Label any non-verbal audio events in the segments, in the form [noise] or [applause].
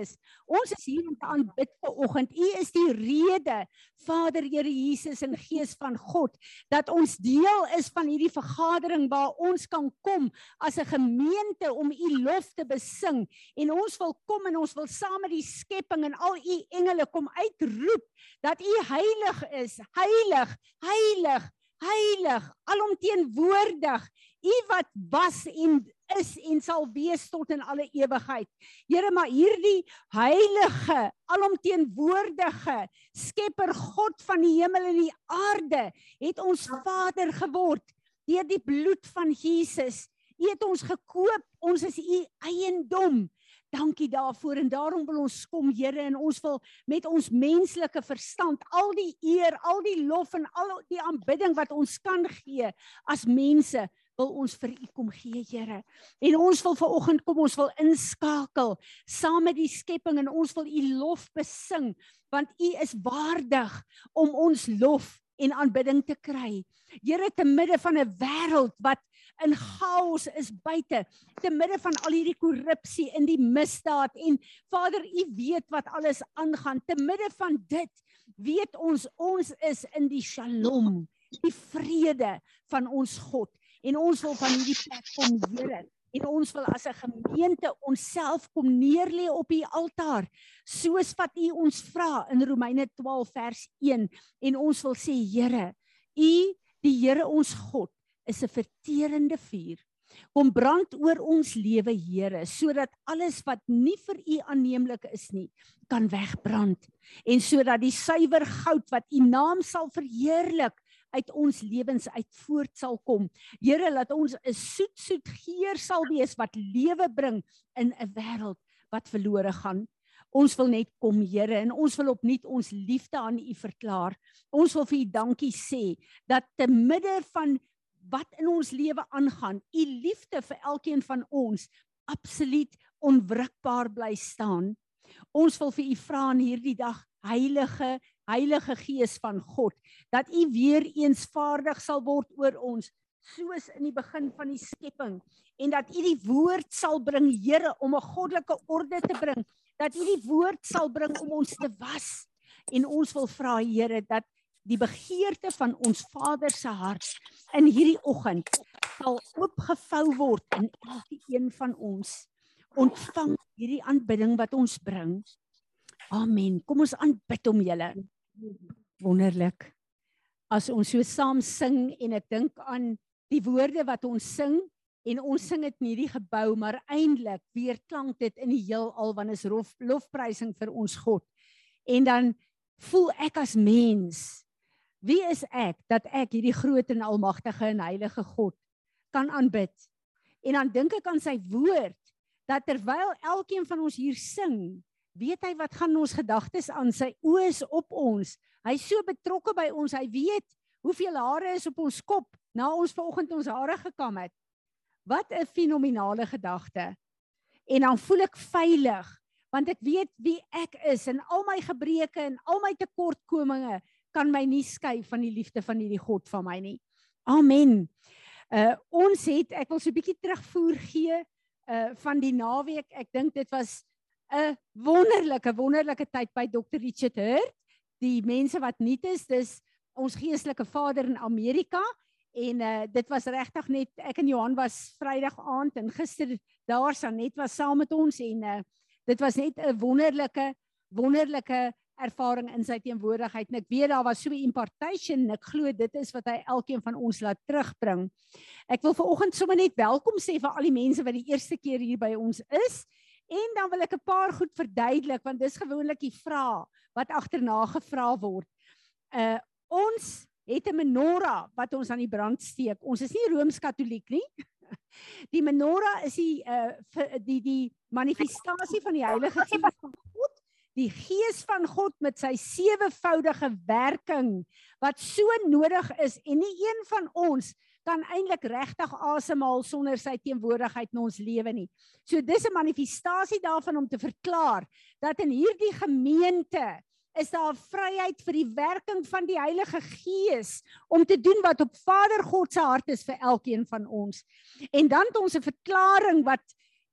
is. Ons is hier om te aanbid vanoggend. U is die rede, Vader Here Jesus en Gees van God, dat ons deel is van hierdie vergadering waar ons kan kom as 'n gemeente om u lof te besing. En ons wil kom en ons wil saam met die skepping en al u engele kom uitroep dat u heilig is, heilig, heilig, heilig, alomteenwoordig. U wat was en is en sal wees tot in alle ewigheid. Here, maar hierdie heilige, alomteenwoordige Skepper God van die hemel en die aarde het ons Vader geword deur die bloed van Jesus. U het ons gekoop, ons is u eiendom. Dankie daarvoor en daarom wil ons kom Here en ons wil met ons menslike verstand al die eer, al die lof en al die aanbidding wat ons kan gee as mense wil ons vir u kom gee, Here. En ons wil ver oggend kom, ons wil inskakel saam met die skepping en ons wil u lof besing want u is waardig om ons lof en aanbidding te kry. Here te midde van 'n wêreld wat in chaos is buite, te midde van al hierdie korrupsie en die misdaad en Vader, U weet wat alles aangaan. Te midde van dit weet ons ons is in die Shalom, die vrede van ons God en ons wil van hierdie plek kom Here en ons wil as 'n gemeente onsself kom neerlê op u altaar soos wat u ons vra in Romeine 12 vers 1 en ons wil sê Here u die Here ons God is 'n verterende vuur. Kom brand oor ons lewe Here sodat alles wat nie vir u aanneemlik is nie kan wegbrand. En sodat die suiwer goud wat u naam sal verheerlik uit ons lewens uit voort sal kom. Here, laat ons 'n soet soet geur sal wees wat lewe bring in 'n wêreld wat verlore gaan. Ons wil net kom, Here, en ons wil opnuut ons liefde aan U verklaar. Ons wil vir U dankie sê dat te midde van wat in ons lewe aangaan, U liefde vir elkeen van ons absoluut onwrikbaar bly staan. Ons wil vir U vra in hierdie dag, Heilige Heilige Gees van God, dat U weer eens vaardig sal word oor ons, soos in die begin van die skepping, en dat U die woord sal bring, Here, om 'n goddelike orde te bring, dat U die woord sal bring om ons te was. En ons wil vra, Here, dat die begeerte van ons Vader se hart in hierdie oggend sal oopgevou word in elke een van ons. Ontvang hierdie aanbidding wat ons bring. Amen. Kom ons aanbid hom, julle wonderlik. As ons so saam sing en ek dink aan die woorde wat ons sing en ons sing dit nie die gebou maar eintlik weer klank dit in die heelal wanneer is lof, lofprysing vir ons God. En dan voel ek as mens wie is ek dat ek hierdie groot en almagtige en heilige God kan aanbid? En dan dink ek aan sy woord dat terwyl elkeen van ons hier sing weet hy wat gaan ons gedagtes aan sy oë is op ons? Hy's so betrokke by ons hy weet hoeveel hare is op ons kop na ons vanoggend ons hare gekam het. Wat 'n fenominale gedagte. En dan voel ek veilig want ek weet wie ek is en al my gebreke en al my tekortkominge kan my nie skei van die liefde van hierdie God van my nie. Amen. Uh ons het ek wil so 'n bietjie terugvoer gee uh van die naweek. Ek dink dit was 'n wonderlike wonderlike tyd by Dr. Richard Hurt. Die mense wat nuut is, dis ons geestelike vader in Amerika en uh dit was regtig net ek en Johan was Vrydag aand en gister daar Sanet was saam met ons en uh dit was net 'n wonderlike wonderlike ervaring in sy teenwoordigheid en ek weet daar was so 'n impartation en ek glo dit is wat hy elkeen van ons laat terugbring. Ek wil vanoggend sommer net welkom sê vir al die mense wat die eerste keer hier by ons is En dan wil ek 'n paar goed verduidelik want dis gewoonlik die vraag wat agterna gevra word. Uh ons het 'n menorah wat ons aan die brand steek. Ons is nie rooms-katoliek nie. [laughs] Die menorah is die uh die die manifestasie van die Heilige Gees van God, die Gees van God met sy sewevoudige werking wat so nodig is en nie een van ons kan eintlik regtig asemhaal sonder sy teenwoordigheid in ons lewe nie. So dis 'n manifestasie daarvan om te verklaar dat in hierdie gemeente is daar vryheid vir die werking van die Heilige Gees om te doen wat op Vader God se hart is vir elkeen van ons. En dan het ons 'n verklaring wat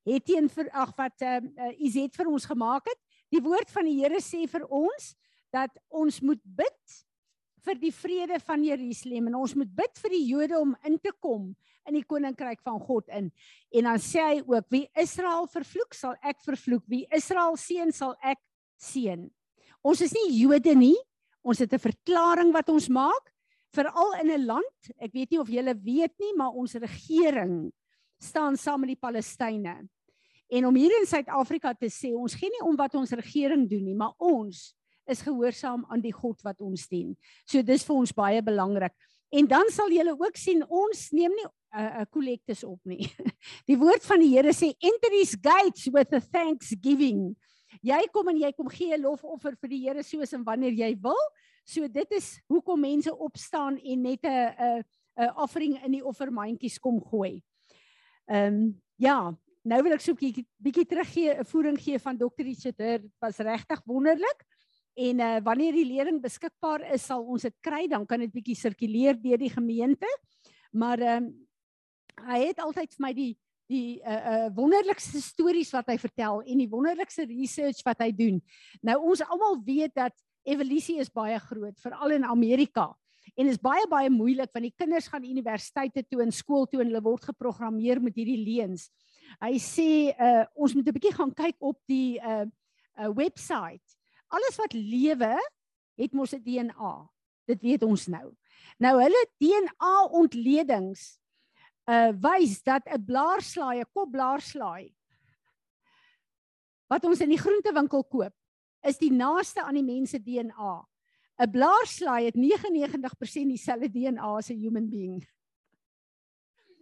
het teen ag wat uh, uh, Izet vir ons gemaak het. Die woord van die Here sê vir ons dat ons moet bid vir die vrede van Jerusalem en ons moet bid vir die Jode om in te kom in die koninkryk van God in. En dan sê hy ook wie Israel vervloek sal ek vervloek, wie Israel seën sal ek seën. Ons is nie Jode nie. Ons het 'n verklaring wat ons maak veral in 'n land. Ek weet nie of julle weet nie, maar ons regering staan saam met die Palestynë. En om hier in Suid-Afrika te sê, ons gee nie om wat ons regering doen nie, maar ons is gehoorsaam aan die God wat ons dien. So dis vir ons baie belangrik. En dan sal julle ook sien ons neem nie 'n uh, 'n kollektes op nie. [laughs] Die woord van die Here sê enter his gates with a thanksgiving. Jy kom en jy kom gee 'n lofoffer vir die Here soos en wanneer jy wil. So dit is hoekom mense opstaan en net 'n 'n 'n offering in die offermandjies kom gooi. Ehm um, ja, nou wil ek so 'n bietjie teruggee 'n voering gee van Dr. Richard. Dit was regtig wonderlik. En uh, wanneer die leering beskikbaar is, sal ons dit kry, dan kan dit bietjie sirkuleer deur die gemeente. Maar ehm um, hy het altyd vir my die die uh, uh wonderlikste stories wat hy vertel en die wonderlikste research wat hy doen. Nou ons almal weet dat evolusie is baie groot, veral in Amerika. En is baie baie moeilik want die kinders gaan universiteite toe en skool toe en hulle word geprogrammeer met hierdie leuns. Hy sê uh ons moet 'n bietjie gaan kyk op die uh uh webwerf alles wat lewe het mos 'n DNA. Dit weet ons nou. Nou hulle DNA ontledings uh wys dat 'n blaarslaai, 'n kopblaarslaai wat ons in die groentewinkel koop, is die naaste aan die mens se DNA. 'n Blaarslaai het 99% dieselfde DNA as 'n human being.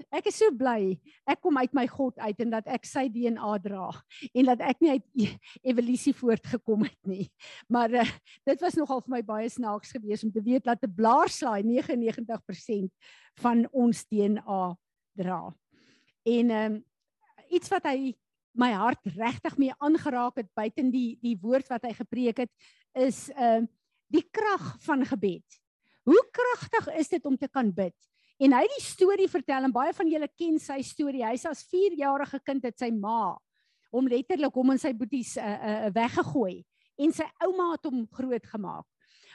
Ek is so bly ek kom uit my God uit en dat ek sy DNA dra en dat ek nie uit e-, evolusie voortgekom het nie. Maar uh, dit was nogal vir my baie snaaks geweest om te weet dat 'n blaarslaai 99% van ons DNA dra. En ehm um, iets wat hy my hart regtig mee aangeraak het buiten die die woord wat hy gepreek het is ehm uh, die krag van gebed. Hoe kragtig is dit om te kan bid? En hy het die storie vertel en baie van julle ken sy storie. Hy's as 4-jarige kind het sy ma hom letterlik hom en sy boeties uh, uh, weggegooi en sy ouma het hom groot gemaak.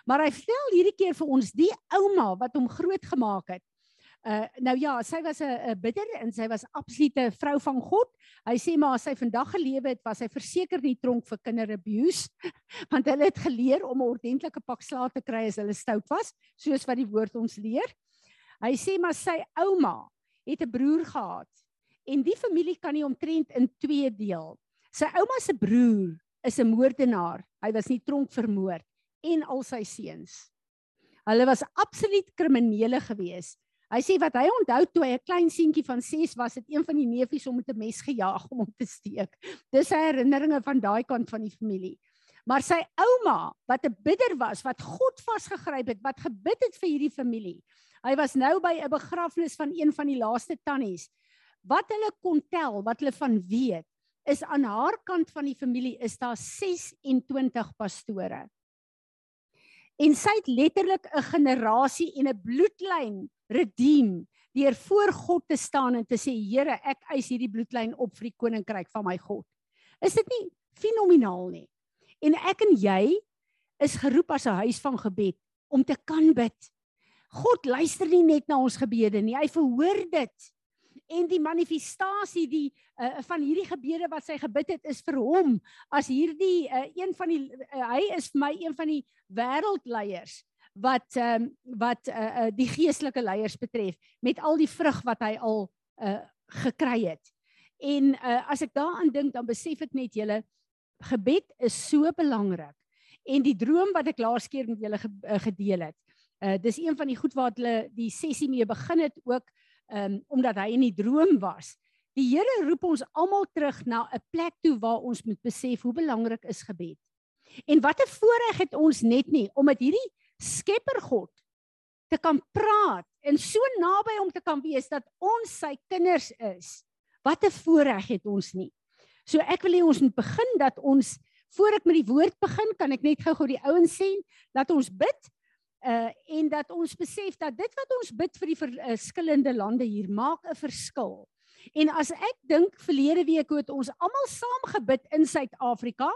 Maar hy vertel hierdie keer vir ons die ouma wat hom groot gemaak het. Uh nou ja, sy was 'n bidder en sy was absolute vrou van God. Hy sê maar as sy vandag gelewe het, was sy verseker nie tronk vir kinderabuse [laughs] want hulle het geleer om 'n ordentlike pak slaag te kry as hulle stout was, soos wat die woord ons leer. Hy sê maar sy ouma het 'n broer gehad en die familie kan nie omtrent in twee deel. Sy ouma se broer is 'n moordenaar. Hy was nie tronk vermoor en al sy seuns. Hulle was absoluut kriminele gewees. Hy sê wat hy onthou toe hy 'n klein seentjie van 6 was, het een van die neefies hom met 'n mes gejaag om hom te steek. Dis sy herinneringe van daai kant van die familie. Maar sy ouma, wat 'n bidder was, wat God vasgegryp het, wat gebid het vir hierdie familie, Hy was nou by 'n begrafnis van een van die laaste tannies. Wat hulle kon tel, wat hulle van weet, is aan haar kant van die familie is daar 26 pastore. En sy het letterlik 'n generasie en 'n bloedlyn redeem deur voor God te staan en te sê Here, ek eis hierdie bloedlyn op vir die koninkryk van my God. Is dit nie fenomenaal nie? En ek en jy is geroep as 'n huis van gebed om te kan bid. God luister nie net na ons gebede nie. Hy verhoor dit. En die manifestasie die uh, van hierdie gebede wat sy gebid het is vir hom as hierdie uh, een van die uh, hy is vir my een van die wêreldleiers wat um, wat uh, uh, die geestelike leiers betref met al die vrug wat hy al uh, gekry het. En uh, as ek daaraan dink dan besef ek net julle gebed is so belangrik. En die droom wat ek laas keer met julle gedeel het. Uh dis een van die goed waar hulle die sessie mee begin het ook um omdat hy in die droom was. Die Here roep ons almal terug na 'n plek toe waar ons moet besef hoe belangrik is gebed. En wat 'n voorreg het ons net nie om met hierdie Skepper God te kan praat en so naby hom te kan wees dat ons sy kinders is. Wat 'n voorreg het ons nie. So ek wil hê ons moet begin dat ons voor ek met die woord begin, kan ek net gou-gou die ouens sê dat ons bid uh en dat ons besef dat dit wat ons bid vir die verskillende lande hier maak 'n verskil. En as ek dink verlede week het ons almal saam gebid in Suid-Afrika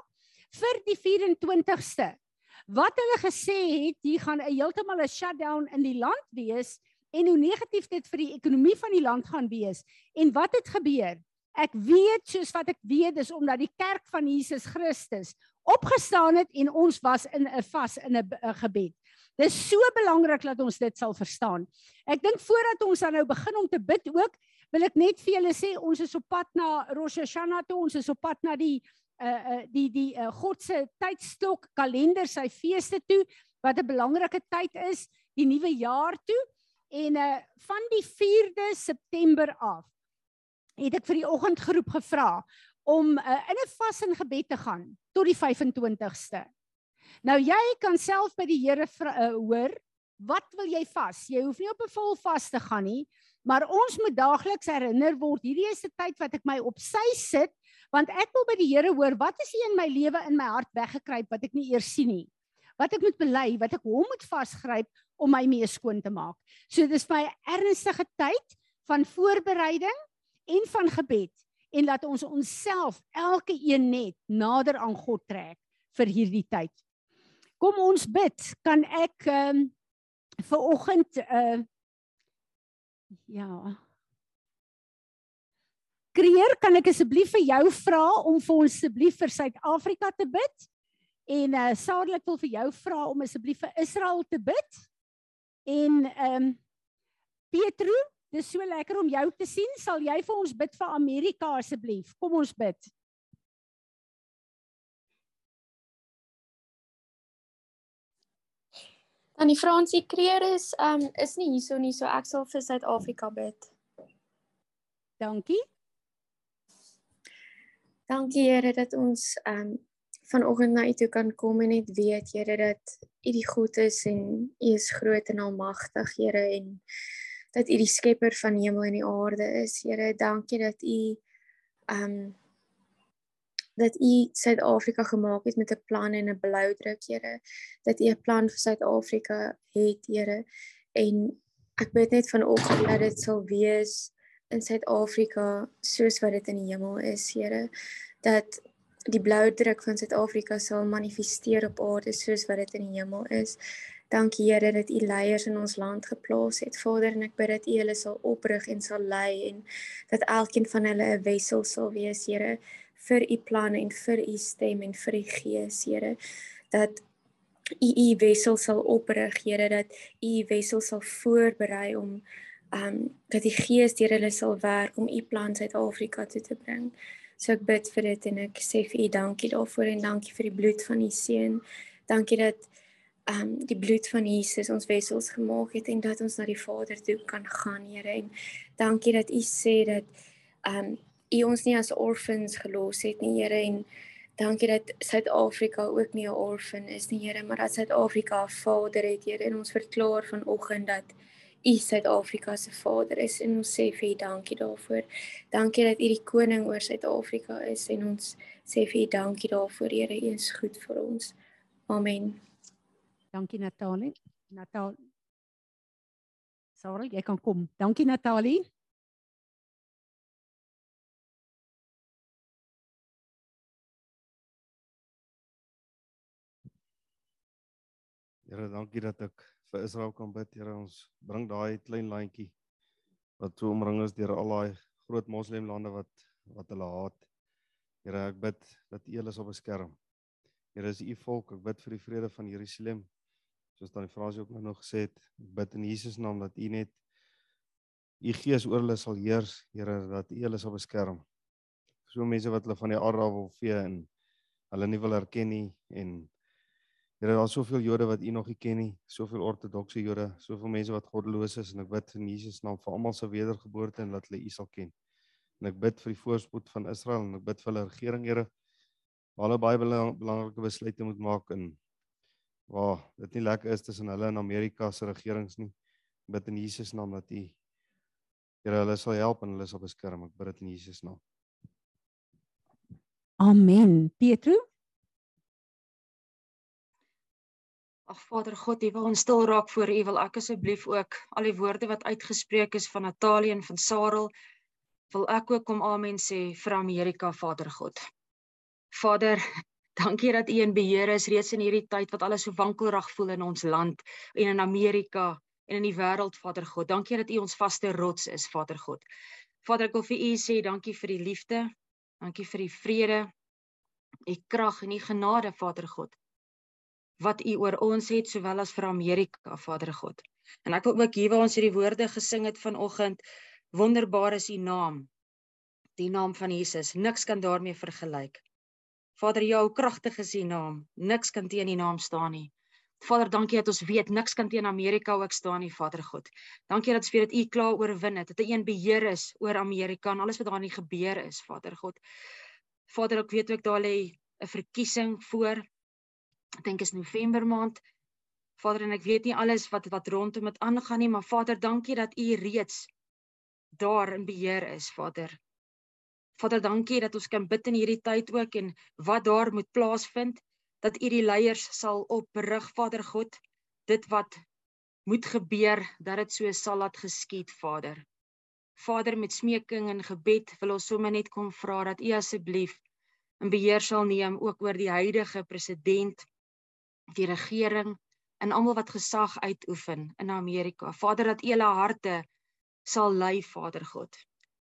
vir die 24ste. Wat hulle gesê het, hier gaan 'n heeltemal 'n shutdown in die land wees en hoe negatief dit vir die ekonomie van die land gaan wees. En wat het gebeur? Ek weet soos wat ek weet is omdat die kerk van Jesus Christus opgestaan het en ons was in 'n vas in 'n gebed. Dis so belangrik dat ons dit sal verstaan. Ek dink voordat ons dan nou begin om te bid ook, wil ek net vir julle sê ons is op pad na Rosh Hashanah toe, ons is op pad na die uh uh die die uh, God se tydstok kalender sy feeste toe wat 'n belangrike tyd is, die nuwe jaar toe. En uh van die 4de September af het ek vir die oggendgroep gevra om uh, in 'n vas en gebed te gaan tot die 25ste. Nou jy kan self by die Here uh, hoor, wat wil jy vas? Jy hoef nie op 'n vol vas te gaan nie, maar ons moet daagliks herinner word, hierdie is 'n tyd wat ek my op sy sit, want ek wil by die Here hoor, wat is hier in my lewe in my hart weggekruip wat ek nie eers sien nie? Wat ek moet bely, wat ek hom moet vasgryp om my mee skoon te maak. So dis my ernstige tyd van voorbereiding en van gebed en laat ons onsself elke een net nader aan God trek vir hierdie tyd. Kom ons bid. Kan ek ehm um, vir oggend uh ja. Kreer, kan ek asseblief vir jou vra om vir ons asseblief vir Suid-Afrika te bid? En uh Sadelik wil vir jou vra om asseblief vir Israel te bid. En ehm um, Petro, dis so lekker om jou te sien. Sal jy vir ons bid vir Amerika asseblief? Kom ons bid. Dan die Fransie Kreer is um is nie hierso nie, so ek sal vir Suid-Afrika bid. Dankie. Dankie Here dat ons um vanoggend na U toe kan kom en net weet Here dat U die goed is en U is groot en almagtig Here en dat U die skepper van hemel en die aarde is Here dankie dat U um dat U Suid-Afrika gemaak het met 'n plan en 'n bloudruk Here. Dat U 'n plan vir Suid-Afrika het Here. En ek bid net vanoggend dat dit sal wees in Suid-Afrika soos wat dit in die hemel is Here. Dat die blou druk van Suid-Afrika sal manifesteer op aarde soos wat dit in die hemel is. Dankie Here dat U leiers in ons land geplaas het. Vader, en ek bid dat U hulle sal oprig en sal lei en dat elkeen van hulle 'n wessel sal wees, Here, vir U planne en vir U stem en vir U gees, Here. Dat U U wessel sal oprig, Here, dat U wessel sal voorberei om um, dat die gees deur hulle sal werk om U plan Suid-Afrika toe te bring. So ek bid vir dit en ek sê vir U dankie daarvoor en dankie vir die bloed van U seun. Dankie dat um, die bloed van Jesus ons wessels gemaak het en dat ons na die Vader toe kan gaan, Here. En dankie dat U sê dat um, U ons nie as orphans gelos het nie, Here en dankie dat Suid-Afrika ook nie 'n orphan is nie, Here, maar dat Suid-Afrika 'n Vader het, Here. En ons verklaar vanoggend dat U Suid-Afrika se Vader is en ons sê vir U dankie daarvoor. Dankie dat U die koning oor Suid-Afrika is en ons sê vir U dankie daarvoor, Here, U is goed vir ons. Amen. Dankie Natalie. Natal Sorry, jy kan kom. Dankie Natalie. Here, dankie dat ek vir Israel kan bid, Here. Ons bring daai klein landjie wat so omring is deur al daai groot moslemlande wat wat hulle haat. Here, ek bid dat U hulle sal beskerm. Here, is U volk, ek bid vir die vrede van Jerusalem. Soos dan die Fransie ook nou nog gesê het, bid in Jesus naam dat U net U gees oor hulle sal heers, Here, dat U hulle sal beskerm. So mense wat hulle van die aarde wil vee en hulle nie wil erken nie en Here, daar's soveel Jode wat U nog nie ken nie, soveel ortodokse Jode, soveel mense wat goddeloos is en ek bid in Jesus naam vir almal se wedergeboorte en dat hulle U sal ken. En ek bid vir die voorspoed van Israel en ek bid vir hulle regering, Here. Hulle baie belang, belangrike besluite moet maak en waar dit nie lekker is tussen hulle en Amerika se regerings nie. Ek bid in Jesus naam dat U Here hulle sal help en hulle sal beskerm. Ek bid dit in Jesus naam. Amen. Pietro Ag Vader God, U wil ons stil raak voor U wil ek asseblief ook al die woorde wat uitgespreek is van Natalie en van Sarel wil ek ook kom amen sê vir Amerika, Vader God. Vader, dankie dat U in beheer is reeds in hierdie tyd wat alles so wankelrig voel in ons land en in Amerika en in die wêreld, Vader God. Dankie dat U ons vaste rots is, Vader God. Vader, ek wil vir U sê dankie vir die liefde. Dankie vir die vrede, U krag en U genade, Vader God wat u oor ons het sowel as vir Amerika Vader God. En ek wil ook hier waar ons hierdie woorde gesing het vanoggend, wonderbaar is u naam. Die naam van Jesus, niks kan daarmee vergelyk. Vader, jou kragtig is u naam, niks kan teen u naam staan nie. Vader, dankie dat ons weet niks kan teen Amerika ook staan nie, Vader God. Dankie dat ons weet dat U klaar oorwin het, dat U een beheer is oor Amerika en alles wat daar in gebeur is, Vader God. Vader, ek weet ook daar lê 'n verkiesing voor ek dink is November maand. Vader en ek weet nie alles wat wat rondom dit aangaan nie, maar Vader, dankie dat U reeds daar in beheer is, Vader. Vader, dankie dat ons kan bid in hierdie tyd ook en wat daar moet plaasvind, dat U die leiers sal oprig, Vader God, dit wat moet gebeur, dat dit so sal laat geskied, Vader. Vader, met smeking en gebed wil ons sommer net kom vra dat U asseblief in beheer sal neem ook oor die huidige president die regering en almal wat gesag uitoefen in Amerika. Vader dat U hulle harte sal lei, Vader God.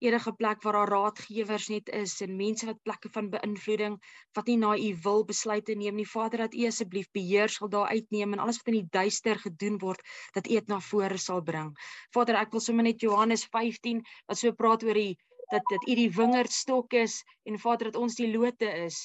Enige plek waar daar raadgewers net is en mense wat plekke van beïnvloeding wat nie na U wil besluite neem nie, Vader dat U asseblief beheer sal daar uitneem en alles wat in die duister gedoen word, dat U dit na vore sal bring. Vader, ek wil sommer net Johannes 15 wat so praat oor die dat dit U die wingerdstok is en Vader dat ons die lote is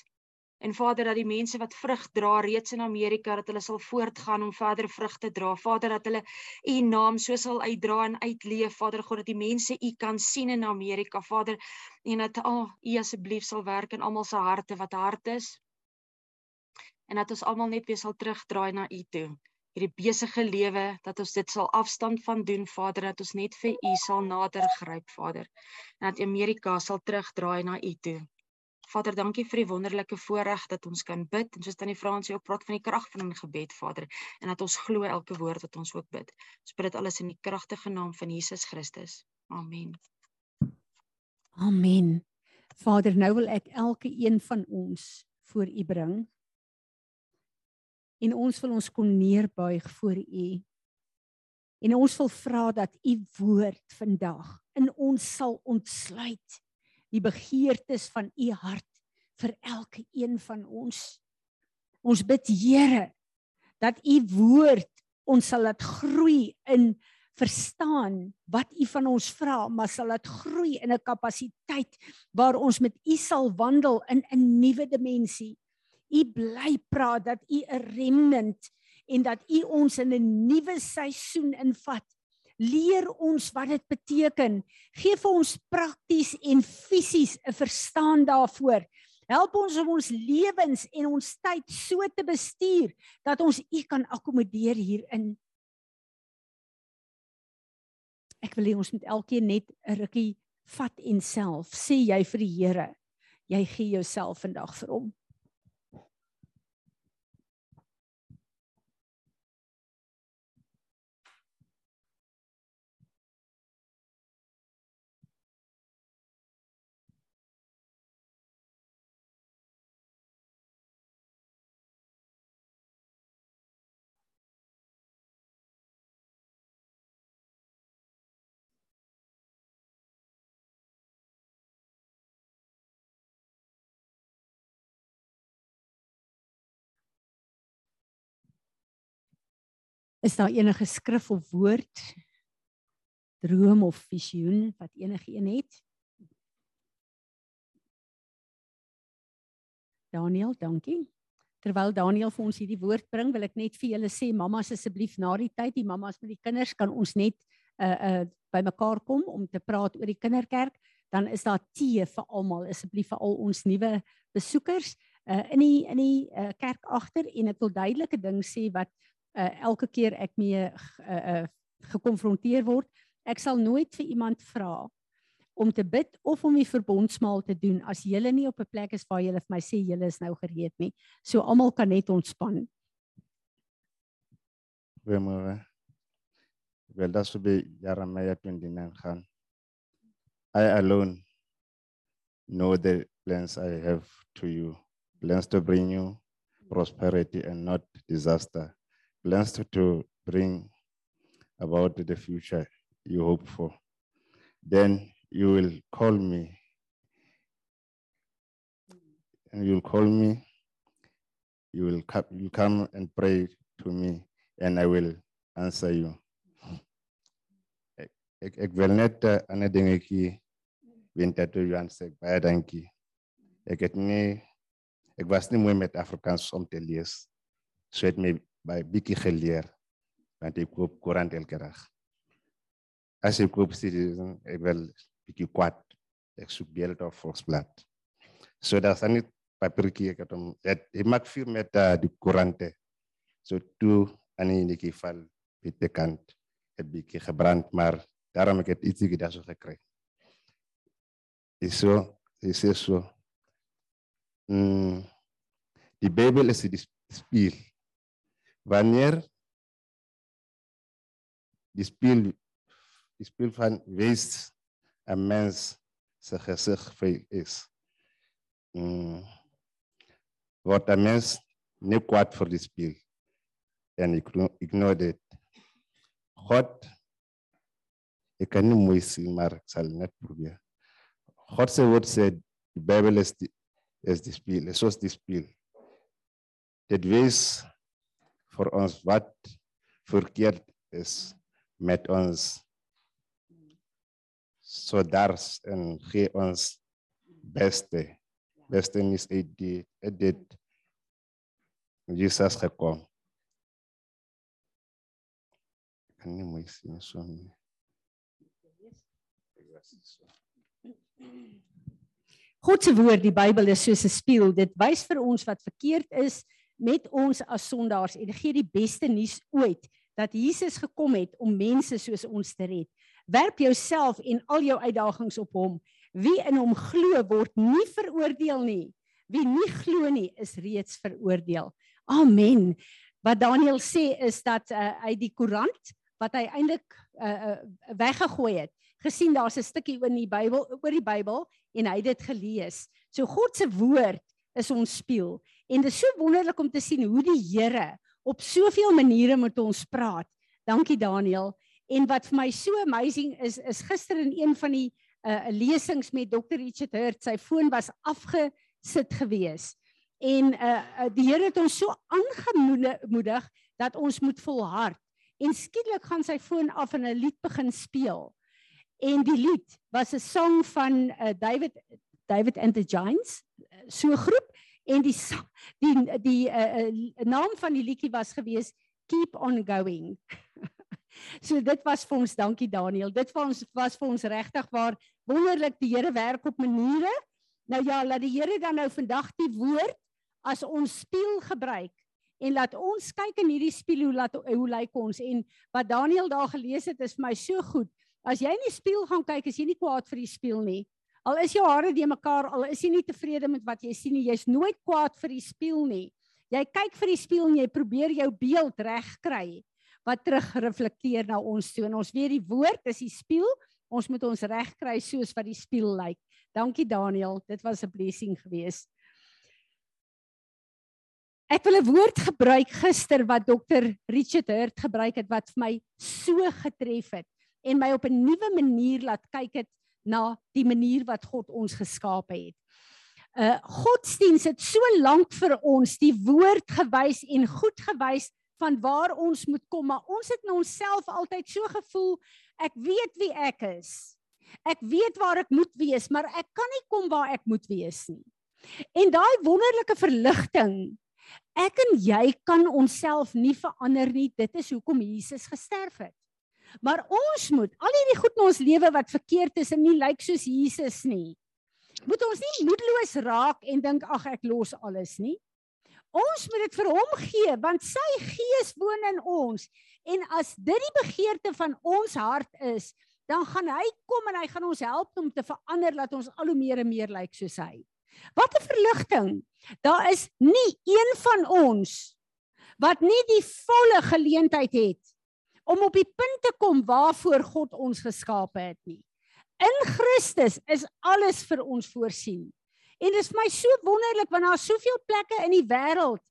En Vader dat die mense wat vrug dra reeds in Amerika dat hulle sal voortgaan om verder vrug te dra. Vader dat hulle u naam so sal uitdra en uitleef. Vader God dat die mense u kan sien in Amerika. Vader en dat al oh, u asseblief sal werk in almal se harte wat hart is. En dat ons almal net weer sal terugdraai na u toe. Hierdie besige lewe dat ons dit sal afstand van doen Vader dat ons net vir u sal nader gryp Vader. En dat Amerika sal terugdraai na u toe. Vader, dankie vir die wonderlike voorreg dat ons kan bid en soos tannie Fransie ook praat van die krag van 'n gebed, Vader, en dat ons glo elke woord wat ons ook bid. Ons bid dit alles in die kragtige naam van Jesus Christus. Amen. Amen. Vader, nou wil ek elke een van ons voor U bring. En ons wil ons kom neerbuig voor U. En ons wil vra dat U woord vandag in ons sal ontsluit die begeertes van u hart vir elke een van ons. Ons bid Here dat u woord ons sal laat groei in verstaan wat u van ons vra, maar sal laat groei in 'n kapasiteit waar ons met u sal wandel in 'n nuwe dimensie. U bly praat dat u 'n remnant en dat u ons in 'n nuwe seisoen invat leer ons wat dit beteken. Geef vir ons prakties en fisies 'n verstaan daarvoor. Help ons om ons lewens en ons tyd so te bestuur dat ons U kan akkommodeer hierin. Ek wil hê ons moet elkeen net 'n rukkie vat en self sê jy vir die Here, jy gee jouself vandag vir hom. Is daar enige skrif of woord droom of visioen wat enige een het? Daniel, dankie. Terwyl Daniel vir ons hierdie woord bring, wil ek net vir julle sê, mammas asseblief na die tyd, die mammas met die kinders kan ons net uh uh bymekaar kom om te praat oor die kinderkerk, dan is daar tee vir almal, asseblief vir al ons nuwe besoekers uh in die in die uh, kerk agter en ek wil duidelike ding sê wat uh, elke keer ek mee uh, uh, gekonfronteer word, ek sal nooit vir iemand vra om te bid of om die verbondsmaal te doen as jy nie op 'n plek is waar jy vir my sê jy is nou gereed nie. So almal kan net ontspan. Goeiemôre. Wel, dat sou by Jeremia 29 gaan. I alone know the plans I have to you, plans to bring you prosperity and not disaster, plans to, bring about the future you hope for. Then you will call me. And you'll call me. You will come, you come and pray to me, and I will answer you. Ek, wil net uh, ander dingetjie winter toe Johan sê baie dankie. Ek het nie ek was nie mooi met Afrikaans om te lees. So het my by bietjie geleer want ek koop koerant elke dag. As ek koop Citizen, ek wil bietjie kwaad. Ek soek beeld of Volksblad. So daar's dan net papiertjie ek het om het maak vuur met uh, die koerante. So toe aan die netjie val bitte kant het bietjie gebrand, maar daarom ek het ietsie gedag so gekry. Is so, is so. Mm, die Bijbel is die spiel. Wanneer die spiel, die spiel van wees een mens zijn is, mm, wordt een mens niet kwaad voor die spiel. En ignore dit. God, ik kan niet mooi zien, maar ik zal het net proberen. God zijn woord zegt, de is die, is die spiel, is zoals. Dit wees voor ons wat verkeerd is met ons. So dars en gee ons beste. Beste is uit dit Jesus gekom. Ek kan nie mooi sien so nie. God se woord, die Bybel is soos 'n spieël. Dit wys vir ons wat verkeerd is met ons as sondaars en gee die beste nuus ooit dat Jesus gekom het om mense soos ons te red. Werp jouself en al jou uitdagings op hom. Wie in hom glo word nie veroordeel nie. Wie nie glo nie is reeds veroordeel. Amen. Wat Daniel sê is dat uh, uit die koerant wat hy eintlik uh, uh, weggegooi het, gesien daar's 'n stukkie in die Bybel oor die Bybel en hy het dit gelees. So God se woord is ons spieël en dit is so wonderlik om te sien hoe die Here op soveel maniere met ons praat. Dankie Daniel. En wat vir my so amazing is is gister in een van die uh lesings met Dr Richard Hurt, sy foon was afgesit gewees. En uh die Here het ons so aangemoedig dat ons moet volhard. En skielik gaan sy foon af en 'n lied begin speel. En die lied was 'n sang van uh, David David and the Giants, so groep en die die die uh, naam van die liedjie was gewees Keep on going. [laughs] so dit was vir ons dankie Daniel. Dit was ons was vir ons regtig waar wonderlik die Here werk op maniere. Nou ja, laat die Here dan nou vandag die woord as ons spieël gebruik en laat ons kyk in hierdie spieël hoe laat hoe lyk ons en wat Daniel daar gelees het is vir my so goed. As jy in die spieël gaan kyk, is jy nie kwaad vir die spieël nie. Al is jou hare de mekaar, al is jy nie tevrede met wat jy sien nie, jy's nooit kwaad vir die spieël nie. Jy kyk vir die spieël en jy probeer jou beeld regkry wat terug reflekteer na ons toe. En ons weet die woord is die spieël. Ons moet ons regkry soos wat die spieël lyk. Dankie Daniel, dit was 'n blessing geweest. Ek wil 'n woord gebruik gister wat dokter Richard Hurt gebruik het wat vir my so getref het en my op 'n nuwe manier laat kyk het na die manier wat God ons geskaap het. Uh godsdiens het so lank vir ons die woord gewys en goed gewys van waar ons moet kom, maar ons het in onsself altyd so gevoel ek weet wie ek is. Ek weet waar ek moet wees, maar ek kan nie kom waar ek moet wees nie. En daai wonderlike verligting Ek en jy kan onsself nie verander nie. Dit is hoekom Jesus gesterf het. Maar ons moet al hierdie goed in ons lewe wat verkeerd is en nie lyk soos Jesus nie. Moet ons nie moedeloos raak en dink ag ek los alles nie. Ons moet dit vir hom gee want sy gees woon in ons en as dit die begeerte van ons hart is, dan gaan hy kom en hy gaan ons help om te verander dat ons al hoe meer en meer lyk soos hy. Wat 'n verligting. Daar is nie een van ons wat nie die volle geleentheid het om op die punt te kom waarvoor God ons geskape het nie. In Christus is alles vir ons voorsien. En dit is my so wonderlik want daar is soveel plekke in die wêreld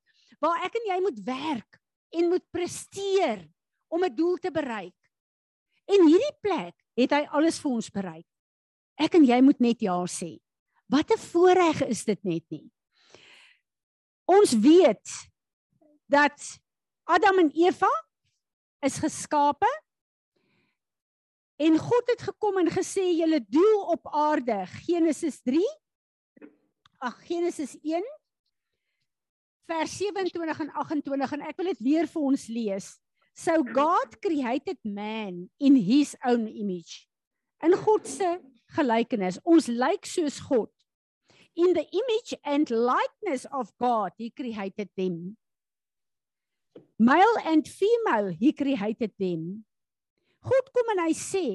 waar ek en jy moet werk en moet presteer om 'n doel te bereik. En hierdie plek het hy alles vir ons bereik. Ek en jy moet net ja sê. Wat 'n voorreg is dit net nie. Ons weet dat Adam en Eva is geskape en God het gekom en gesê julle doel op aarde Genesis 3 Ag Genesis 1 vers 27 en 28 en ek wil dit weer vir ons lees. So God created man in his own image. In God se gelykenis. Ons lyk soos God. In the image and likeness of God he created them. Male and female he created them. God kom en hy sê,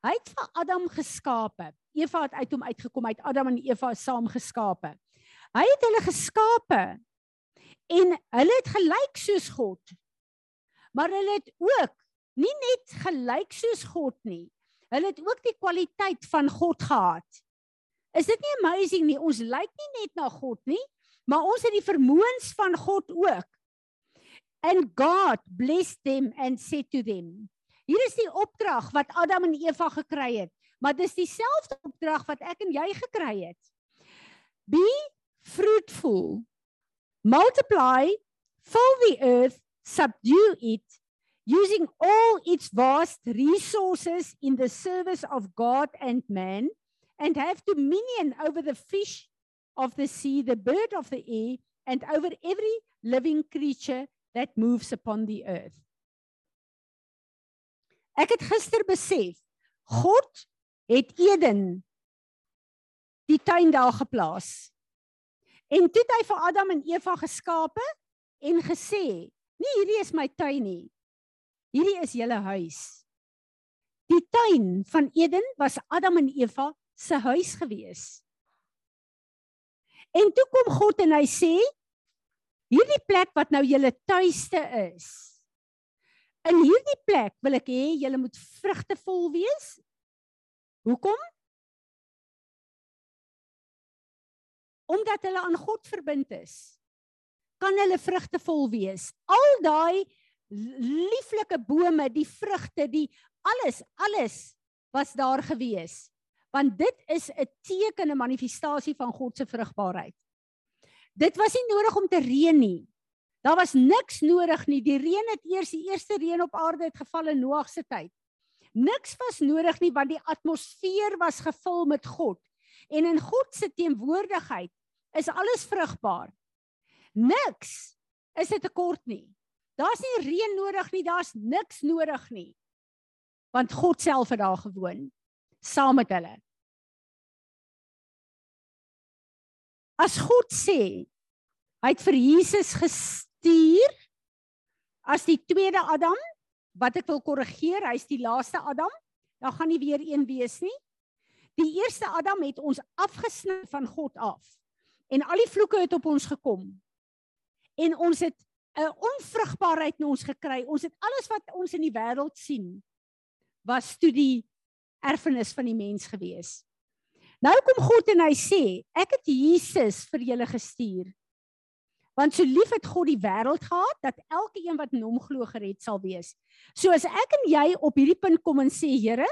hy het vir Adam geskape. Eva het uit hom uitgekom, uit Adam en Eva saam geskape. Hy het hulle geskape en hulle het gelyk soos God. Maar hulle het ook nie net gelyk soos God nie. Hulle het ook die kwaliteit van God gehad. Is dit nie amazing nie? Ons lyk nie net na God nie, maar ons het die vermoëns van God ook. And God blessed them and said to them. Hier is die opdrag wat Adam en Eva gekry het, maar dis dieselfde opdrag wat ek en jy gekry het. Be fruitful multiply, fill the earth, subdue it, using all its vast resources in the service of God and man, and have dominion over the fish of the sea, the bird of the air, and over every living creature that moves upon the earth. Ek het gister besef God het Eden die tuin daar geplaas. En toe het hy vir Adam en Eva geskape en gesê: "Nee, hierdie is my tuin nie. Hierdie is julle huis." Die tuin van Eden was Adam en Eva se huis gewees. En toe kom God en hy sê: "Hierdie plek wat nou julle tuiste is. In hierdie plek wil ek hê julle moet vrugtevol wees." Hoekom? omdat hulle aan God verbind is, kan hulle vrugtevol wees. Al daai lieflike bome, die vrugte, die alles, alles was daar gewees. Want dit is 'n teken en manifestasie van God se vrugbaarheid. Dit was nie nodig om te reën nie. Daar was niks nodig nie. Die reën het eers die eerste reën op aarde het geval in Noag se tyd. Niks was nodig nie want die atmosfeer was gevul met God. En in God se teenwoordigheid is alles vrugbaar. Niks is 'n tekort nie. Daar's nie reën nodig nie, daar's niks nodig nie. Want God self het daar gewoon saam met hulle. As God sê hy het vir Jesus gestuur as die tweede Adam, wat ek wil korrigeer, hy's die laaste Adam, dan gaan nie weer een wees nie. Die eerste Adam het ons afgesny van God af. En al die vloeke het op ons gekom. En ons het 'n onvrugbaarheid in ons gekry. Ons het alles wat ons in die wêreld sien was toe die erfenis van die mens gewees. Nou kom God en hy sê, ek het Jesus vir julle gestuur. Want so lief het God die wêreld gehad dat elke een wat in hom glo gered sal wees. So as ek en jy op hierdie punt kom en sê, Here,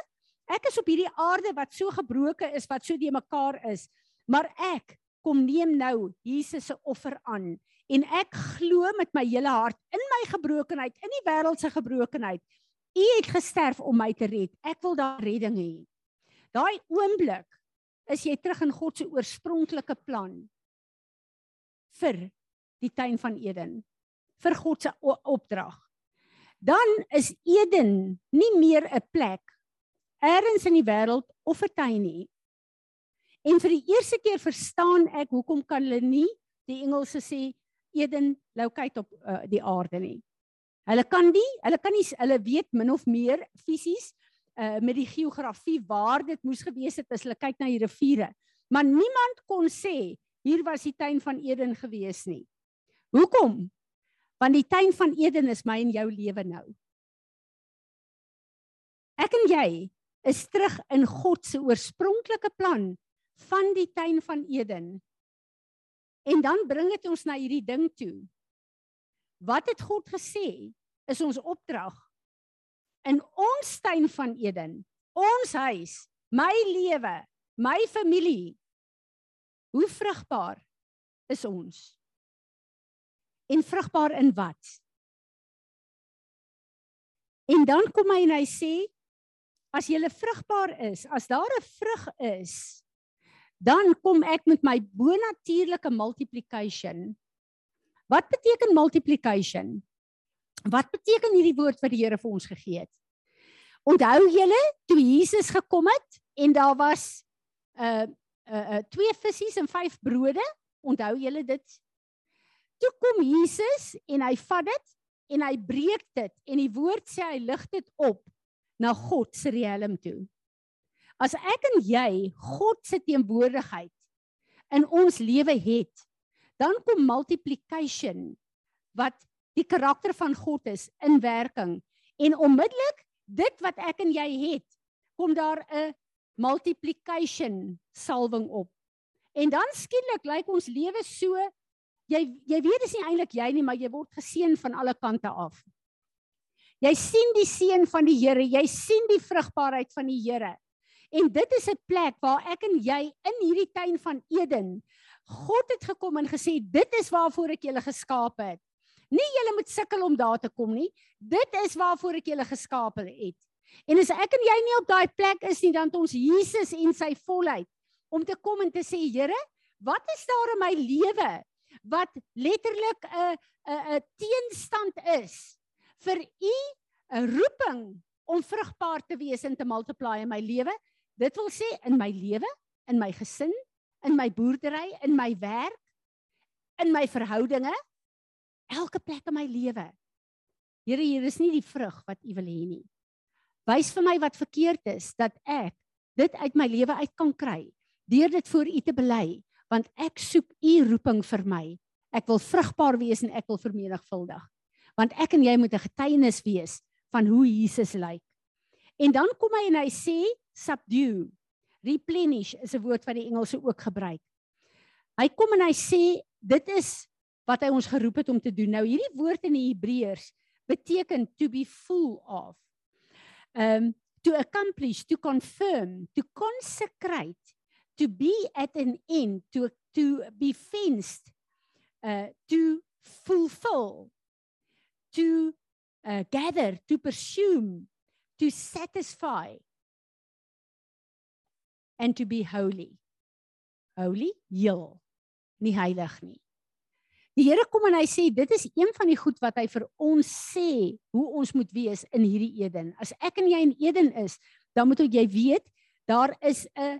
ek is op hierdie aarde wat so gebroken is, wat so die mekaar is, maar ek kom neem nou Jesus se offer aan en ek glo met my hele hart in my gebrokenheid in die wêreld se gebrokenheid u het gesterf om my te red ek wil daai redding hê daai oomblik is jy terug in God se oorspronklike plan vir die tuin van Eden vir God se opdrag dan is Eden nie meer 'n plek eers in die wêreld of 'n tuin nie En vir die eerste keer verstaan ek hoekom kan hulle nie die Engelse sê Eden locate op uh, die aarde nie. Hulle kan nie, hulle kan nie hulle weet min of meer fisies uh met die geografie waar dit moes gewees het as hulle kyk na die riviere. Maar niemand kon sê hier was die tuin van Eden gewees nie. Hoekom? Want die tuin van Eden is my en jou lewe nou. Ek en jy is terug in God se oorspronklike plan van die tuin van Eden. En dan bring dit ons na hierdie ding toe. Wat het God gesê? Is ons opdrag in ons tuin van Eden, ons huis, my lewe, my familie. Hoe vrugbaar is ons? En vrugbaar in wat? En dan kom hy en hy sê as jy vrugbaar is, as daar 'n vrug is, dan kom ek met my bonatuurlike multiplication. Wat beteken multiplication? Wat beteken hierdie woord wat die Here vir ons gegee het? Onthou julle toe Jesus gekom het en daar was uh, uh, uh, twee visse en vyf brode? Onthou julle dit? Toe kom Jesus en hy vat dit en hy breek dit en die woord sê hy lig dit op na God se riem toe. As ek en jy God se teenwoordigheid in ons lewe het, dan kom multiplication wat die karakter van God is in werking en onmiddellik dit wat ek en jy het, kom daar 'n multiplication salwing op. En dan skielik lyk ons lewe so jy jy weet dis nie eintlik jy nie, maar jy word geseën van alle kante af. Jy sien die seën van die Here, jy sien die vrugbaarheid van die Here. En dit is 'n plek waar ek en jy in hierdie tuin van Eden God het gekom en gesê dit is waarvoor ek julle geskaap het. Nie julle moet sukkel om daar te kom nie. Dit is waarvoor ek julle geskaap het. En as ek en jy nie op daai plek is nie, dan het ons Jesus en sy volheid om te kom en te sê Here, wat is daar in my lewe wat letterlik 'n 'n 'n teenstand is vir u 'n roeping om vrugbaar te wees en te multiply in my lewe. Dit wil sê in my lewe, in my gesin, in my boerdery, in my werk, in my verhoudinge, elke plek in my lewe. Here, hier is nie die vrug wat u wil hê nie. Wys vir my wat verkeerd is dat ek dit uit my lewe uit kan kry deur dit voor u te bely want ek soek u roeping vir my. Ek wil vrugbaar wees en ek wil vermenigvuldig. Want ek en jy moet 'n getuienis wees van hoe Jesus lyk. En dan kom hy en hy sê subdue. Replenish is 'n woord wat die Engelse ook gebruik. Hy kom en hy sê dit is wat hy ons geroep het om te doen. Nou hierdie woord in die Hebreërs beteken to be full of. Um to accomplish, to confirm, to consecrate, to be at an end to to be fenced uh to fulfill to uh, gather to pursue to satisfy and to be holy holy heel nie heilig nie die Here kom en hy sê dit is een van die goed wat hy vir ons sê hoe ons moet wees in hierdie Eden as ek en jy in Eden is dan moet jy weet daar is 'n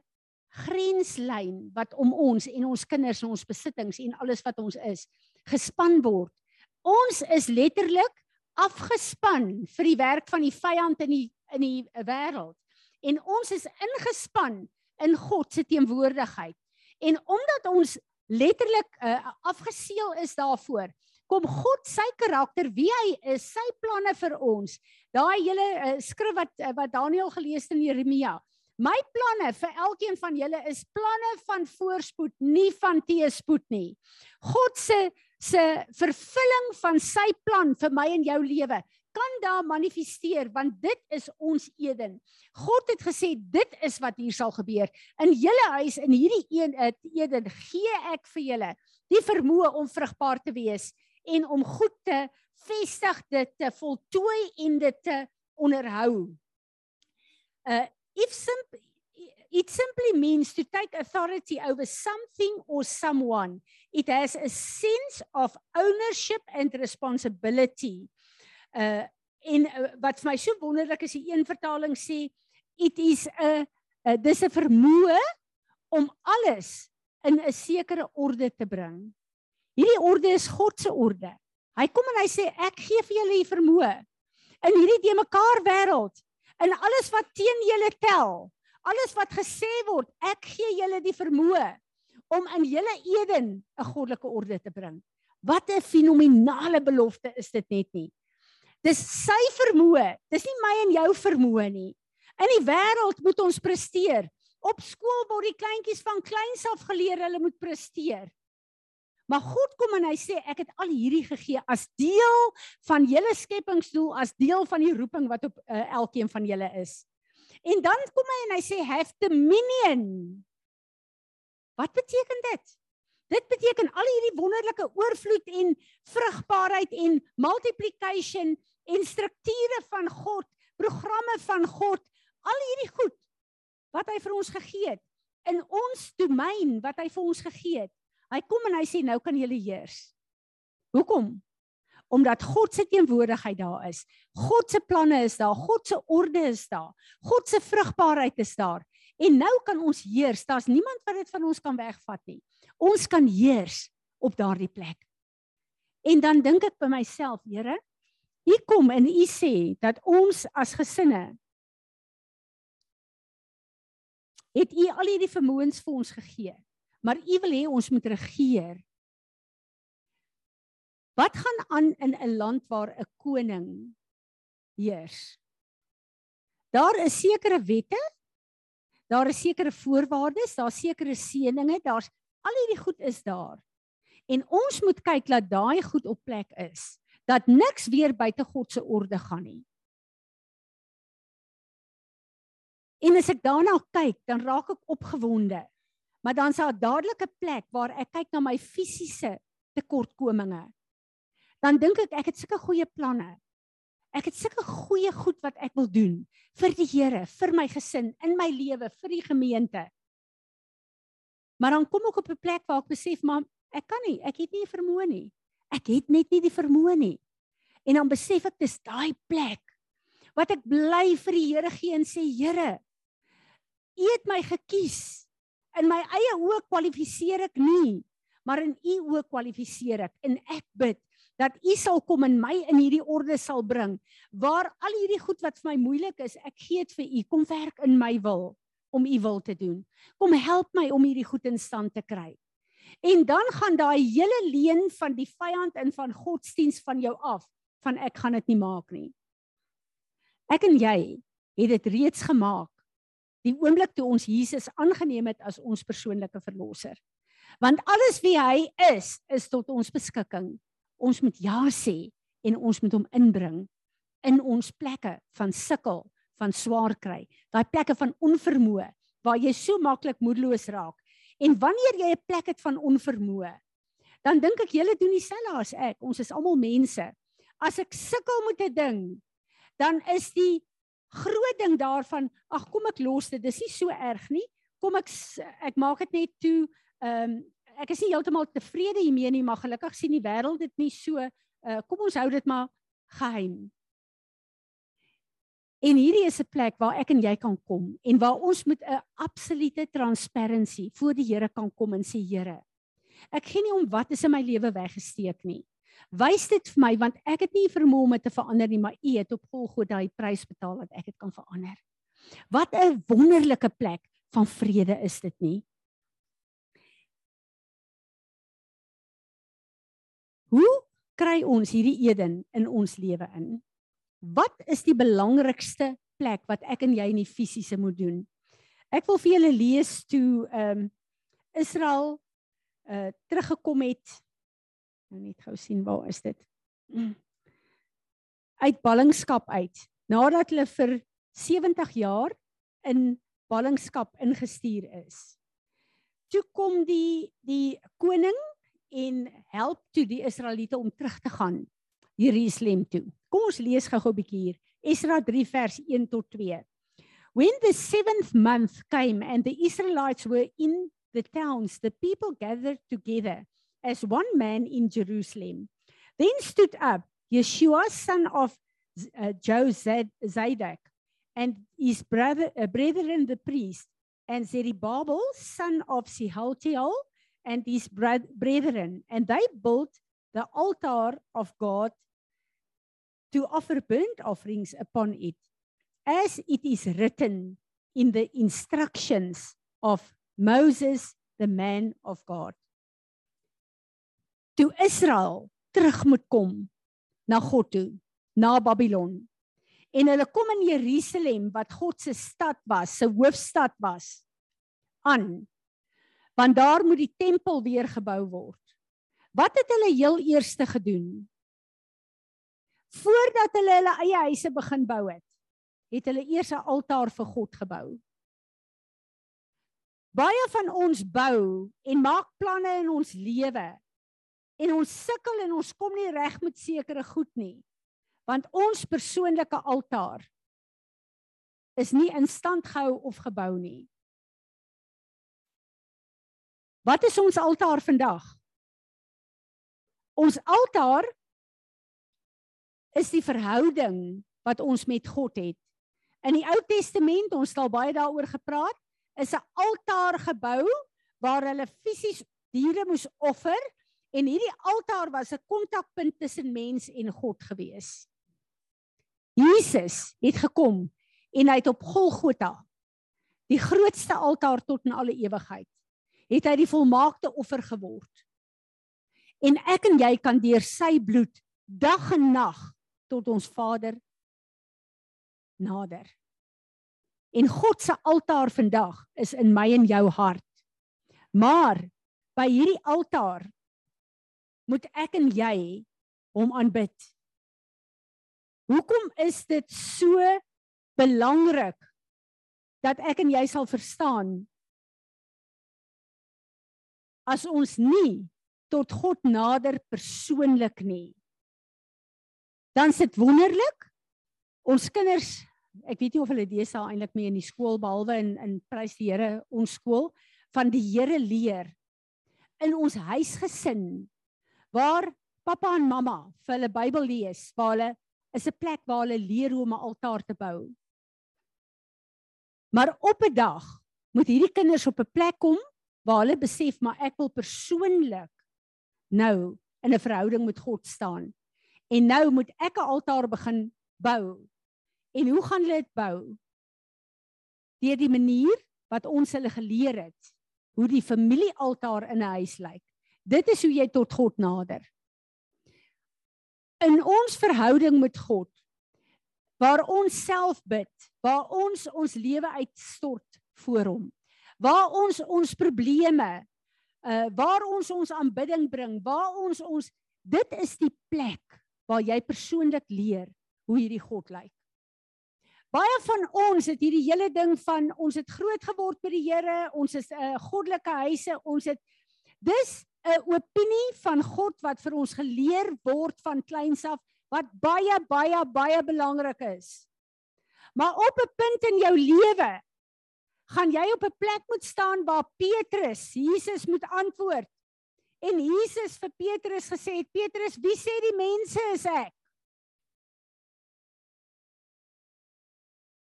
grenslyn wat om ons en ons kinders en ons besittings en alles wat ons is gespan word. Ons is letterlik afgespan vir die werk van die vyand in die in die wêreld. En ons is ingespan in God se teenwoordigheid. En omdat ons letterlik uh, afgeseël is daarvoor, kom God sy karakter wie hy is, sy planne vir ons. Daai hele uh, skrif wat uh, wat Daniël gelees het in Jeremia. My planne vir elkeen van julle is planne van voorspoed, nie van teëspoed nie. God se se vervulling van sy plan vir my en jou lewe kan daar manifesteer want dit is ons Eden. God het gesê dit is wat hier sal gebeur. In julle huis in hierdie een eh, Eden gee ek vir julle die vermoë om vrugbaar te wees en om goed te vestig dit te voltooi en dit te onderhou. Uh if simply it simply means to take authority over something or someone it has a sense of ownership and responsibility uh en uh, wat vir my so wonderlik is die een vertaling sê it is 'n uh, dis 'n vermoë om alles in 'n sekere orde te bring hierdie orde is God se orde hy kom en hy sê ek gee vir julle die vermoë in hierdie de mekaar wêreld in alles wat teen julle tel, alles wat gesê word, ek gee julle die vermoë om in julle Eden 'n goddelike orde te bring. Wat 'n fenominale belofte is dit net nie. Dis sy vermoë, dis nie my en jou vermoë nie. In die wêreld moet ons presteer. Op skool word die kleintjies van kleins af geleer hulle moet presteer. Maar God kom en hy sê ek het al hierdie gegee as deel van julle skepingsdoel, as deel van die roeping wat op uh, elkeen van julle is. En dan kom hy en hy sê have dominion. Wat beteken dit? Dit beteken al hierdie wonderlike oorvloed en vrugbaarheid en multiplication en strukture van God, programme van God, al hierdie goed wat hy vir ons gegee het in ons domein wat hy vir ons gegee het. Hy kom en hy sê nou kan julle heers. Hoekom? Omdat God se teenwoordigheid daar is. God se planne is daar, God se orde is daar. God se vrugbaarheid is daar. En nou kan ons heers. Daar's niemand wat dit van ons kan wegvat nie. Ons kan heers op daardie plek. En dan dink ek by myself, Here, U kom en U sê dat ons as gesinne het U al hierdie vermoëns vir ons gegee maar u wil hê ons moet regeer. Wat gaan aan in 'n land waar 'n koning heers? Daar is sekere wette. Daar is sekere voorwaardes, daar sekere seëninge, daar's al hierdie goed is daar. En ons moet kyk dat daai goed op plek is, dat niks weer buite God se orde gaan nie. En as ek daarna kyk, dan raak ek opgewonde maar dan is daar dadelik 'n plek waar ek kyk na my fisiese tekortkominge. Dan dink ek ek het sulke goeie planne. Ek het sulke goeie goed wat ek wil doen vir die Here, vir my gesin, in my lewe, vir die gemeente. Maar dan kom ek op 'n plek waar ek besef maar ek kan nie, ek het nie vermoë nie. Ek het net nie die vermoë nie. En dan besef ek dis daai plek wat ek bly vir die Here gee en sê Here, U het my gekies in my eie oë kwalifiseer ek nie, maar in u oë kwalifiseer ek en ek bid dat u sal kom en my in hierdie orde sal bring waar al hierdie goed wat vir my moeilik is, ek gee dit vir u, kom werk in my wil om u wil te doen. Kom help my om hierdie goed in stand te kry. En dan gaan daai hele leen van die vyand in van godsdiens van jou af, van ek gaan dit nie maak nie. Ek en jy het dit reeds gemaak die oomblik toe ons Jesus aangeneem het as ons persoonlike verlosser. Want alles wie hy is, is tot ons beskikking. Ons moet ja sê en ons moet hom inbring in ons plekke van sukkel, van swaar kry, daai plekke van onvermoë waar jy so maklik moedeloos raak. En wanneer jy 'n plek het van onvermoë, dan dink ek julle doen dieselfde as ek. Ons is almal mense. As ek sukkel met 'n ding, dan is die groot ding daarvan, ag kom ek los dit. Dis nie so erg nie. Kom ek ek maak dit net toe. Ehm um, ek is nie heeltemal tevrede hiermee nie, maar gelukkig sien die wêreld dit nie so. Uh kom ons hou dit maar geheim. En hierdie is 'n plek waar ek en jy kan kom en waar ons met 'n absolute transparency voor die Here kan kom en sê Here, ek gee nie om wat is in my lewe weggesteek nie. Wys dit vir my want ek het nie vermoë om dit te verander nie, maar U het op Golgotha die prys betaal dat ek dit kan verander. Wat 'n wonderlike plek van vrede is dit nie? Hoe kry ons hierdie Eden in ons lewe in? Wat is die belangrikste plek wat ek en jy in die fisiese moet doen? Ek wil vir julle lees toe ehm um, Israel uh teruggekom het. Nou net gou sien waar is dit? [clears throat] Uit ballingskap uit nadat hulle vir 70 jaar in ballingskap ingestuur is. Toe kom die die koning en help toe die Israeliete om terug te gaan Jerusalem toe kom ons lees gou-gou bietjie hier. Esra 3 vers 1 tot 2 When the 7th month came and the Israelites were in the towns the people gathered together as one man in Jerusalem. Then stood up Yeshua, son of uh, Jozadok, and his brother, uh, brethren, the priest, and Zerubbabel, son of Sehaltiel, and his brethren, and they built the altar of God to offer burnt offerings upon it, as it is written in the instructions of Moses, the man of God. toe Israel terug moet kom na God toe, na Babylon. En hulle kom in Jerusalem wat God se stad was, se hoofstad was aan. Want daar moet die tempel weer gebou word. Wat het hulle heel eerste gedoen? Voordat hulle hulle eie huise begin bou het, het hulle eers 'n altaar vir God gebou. Baie van ons bou en maak planne in ons lewe. En ons sukkel en ons kom nie reg met sekere goed nie. Want ons persoonlike altaar is nie in stand gehou of gebou nie. Wat is ons altaar vandag? Ons altaar is die verhouding wat ons met God het. In die Ou Testament, ons het al baie daaroor gepraat, is 'n altaar gebou waar hulle fisies diere moes offer en hierdie altaar was 'n kontakpunt tussen mens en God gewees. Jesus het gekom en hy het op Golgotha die grootste altaar tot in alle ewigheid het hy die volmaakte offer geword. En ek en jy kan deur sy bloed dag en nag tot ons Vader nader. En God se altaar vandag is in my en jou hart. Maar by hierdie altaar moet ek en jy hom aanbid. Hoekom is dit so belangrik dat ek en jy sal verstaan as ons nie tot God nader persoonlik nie dan sit wonderlik. Ons kinders ek weet nie of hulle deesdae eintlik mee in die skool behalwe in in prys die Here ons skool van die Here leer. In ons huisgesin waar pappa en mamma vir hulle Bybel lees waar hulle is 'n plek waar hulle leer hoe om 'n altaar te bou. Maar op 'n dag moet hierdie kinders op 'n plek kom waar hulle besef maar ek wil persoonlik nou in 'n verhouding met God staan en nou moet ek 'n altaar begin bou En hoe gaan hulle dit bou? Deur die manier wat ons hulle geleer het hoe die familiealtaar in 'n huis lyk. Dit is hoe jy tot God nader. In ons verhouding met God waar ons self bid, waar ons ons lewe uitstort voor hom, waar ons ons probleme, uh waar ons ons aanbidding bring, waar ons ons dit is die plek waar jy persoonlik leer hoe hierdie God lyk. Baie van ons het hierdie hele ding van ons het groot geword by die Here, ons is 'n uh, eh, goddelike huise, ons het dis 'n opinie van God wat vir ons geleer word van kleins af wat baie baie baie belangrik is. Maar op 'n punt in jou lewe gaan jy op 'n plek moet staan waar Petrus, Jesus moet antwoord. En Jesus vir Petrus gesê het: "Petrus, wie sê die mense is ek?"